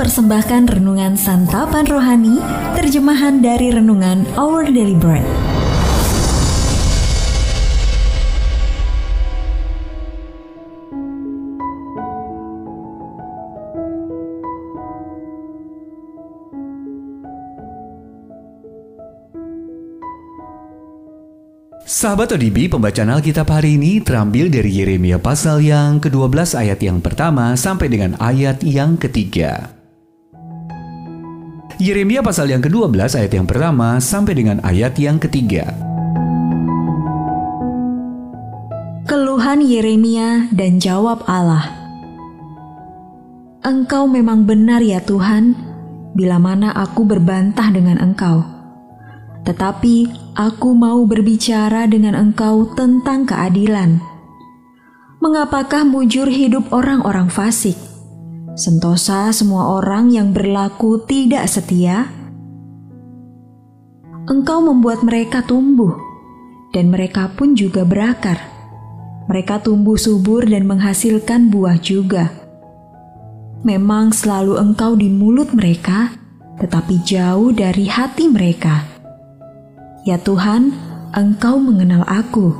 mempersembahkan renungan santapan rohani, terjemahan dari renungan Our Daily Bread. Sahabat ODB, pembacaan Alkitab hari ini terambil dari Yeremia pasal yang ke-12 ayat yang pertama sampai dengan ayat yang ketiga. Yeremia pasal yang ke-12 ayat yang pertama sampai dengan ayat yang ketiga. Keluhan Yeremia dan jawab Allah. Engkau memang benar ya Tuhan, bila mana aku berbantah dengan Engkau tetapi aku mau berbicara dengan engkau tentang keadilan. Mengapakah mujur hidup orang-orang fasik? Sentosa semua orang yang berlaku tidak setia? Engkau membuat mereka tumbuh, dan mereka pun juga berakar. Mereka tumbuh subur dan menghasilkan buah juga. Memang selalu engkau di mulut mereka, tetapi jauh dari hati mereka Ya Tuhan, Engkau mengenal aku.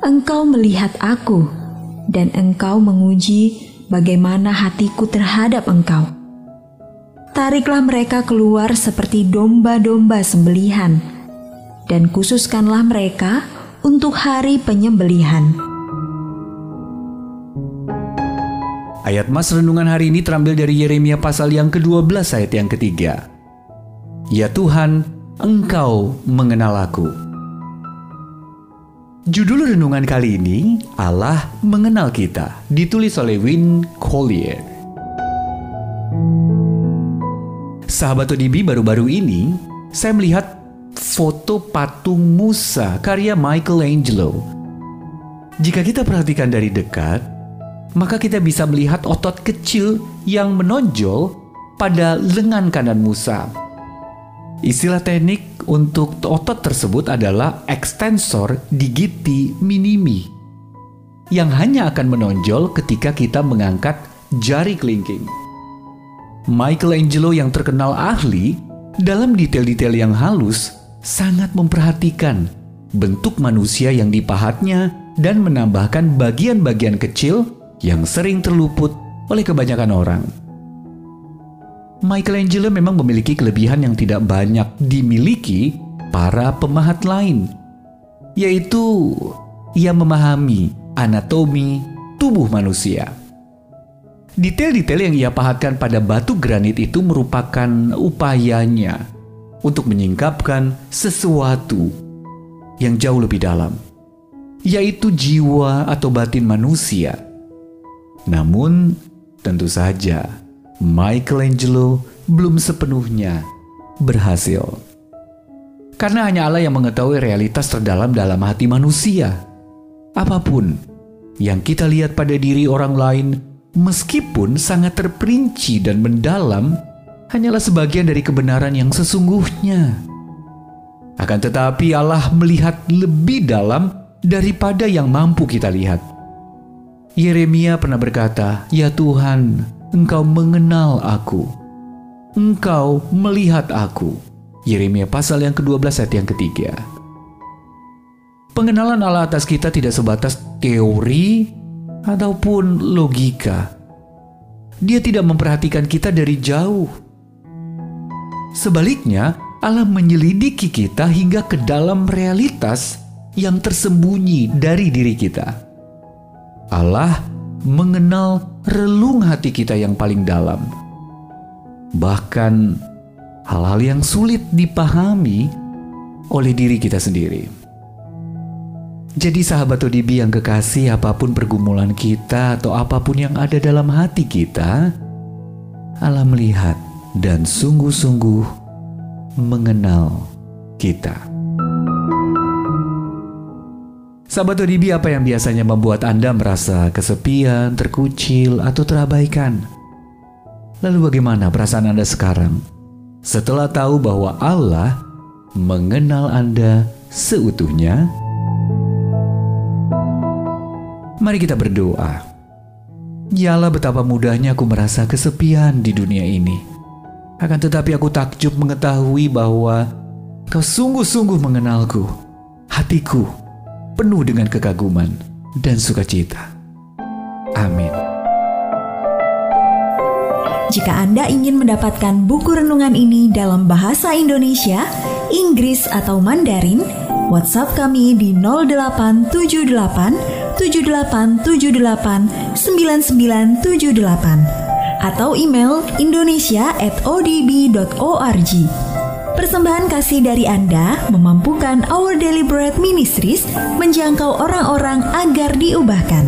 Engkau melihat aku, dan Engkau menguji bagaimana hatiku terhadap Engkau. Tariklah mereka keluar seperti domba-domba sembelihan, dan khususkanlah mereka untuk hari penyembelihan. Ayat Mas Renungan hari ini terambil dari Yeremia pasal yang ke-12 ayat yang ketiga. Ya Tuhan, Engkau mengenal aku. Judul renungan kali ini Allah mengenal kita, ditulis oleh Win Collier. Sahabat ODB baru-baru ini, saya melihat foto patung Musa karya Michelangelo. Jika kita perhatikan dari dekat, maka kita bisa melihat otot kecil yang menonjol pada lengan kanan Musa Istilah teknik untuk otot tersebut adalah extensor digiti minimi yang hanya akan menonjol ketika kita mengangkat jari kelingking. Michelangelo yang terkenal ahli dalam detail-detail yang halus sangat memperhatikan bentuk manusia yang dipahatnya dan menambahkan bagian-bagian kecil yang sering terluput oleh kebanyakan orang. Michelangelo memang memiliki kelebihan yang tidak banyak dimiliki para pemahat lain, yaitu ia memahami anatomi tubuh manusia. Detail-detail yang ia pahatkan pada batu granit itu merupakan upayanya untuk menyingkapkan sesuatu yang jauh lebih dalam, yaitu jiwa atau batin manusia. Namun, tentu saja Michelangelo belum sepenuhnya berhasil. Karena hanya Allah yang mengetahui realitas terdalam dalam hati manusia. Apa pun yang kita lihat pada diri orang lain, meskipun sangat terperinci dan mendalam, hanyalah sebagian dari kebenaran yang sesungguhnya. Akan tetapi, Allah melihat lebih dalam daripada yang mampu kita lihat. Yeremia pernah berkata, "Ya Tuhan, Engkau mengenal aku. Engkau melihat aku. Yeremia pasal yang ke-12 ayat yang ketiga. Pengenalan Allah atas kita tidak sebatas teori ataupun logika. Dia tidak memperhatikan kita dari jauh. Sebaliknya, Allah menyelidiki kita hingga ke dalam realitas yang tersembunyi dari diri kita. Allah mengenal relung hati kita yang paling dalam. Bahkan hal-hal yang sulit dipahami oleh diri kita sendiri. Jadi sahabat ODB yang kekasih apa pun pergumulan kita atau apa pun yang ada dalam hati kita, Allah melihat dan sungguh-sungguh mengenal kita. Sahabat ODB apa yang biasanya membuat Anda merasa kesepian, terkucil, atau terabaikan? Lalu bagaimana perasaan Anda sekarang? Setelah tahu bahwa Allah mengenal Anda seutuhnya, mari kita berdoa. Yalah betapa mudahnya aku merasa kesepian di dunia ini. Akan tetapi aku takjub mengetahui bahwa kau sungguh-sungguh mengenalku. Hatiku penuh dengan kekaguman dan sukacita. Amin. Jika Anda ingin mendapatkan buku renungan ini dalam bahasa Indonesia, Inggris atau Mandarin, WhatsApp kami di 0878 7878 9978 atau email indonesia@odb.org. Persembahan kasih dari Anda memampukan Our Daily Bread Ministries menjangkau orang-orang agar diubahkan.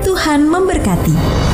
Tuhan memberkati.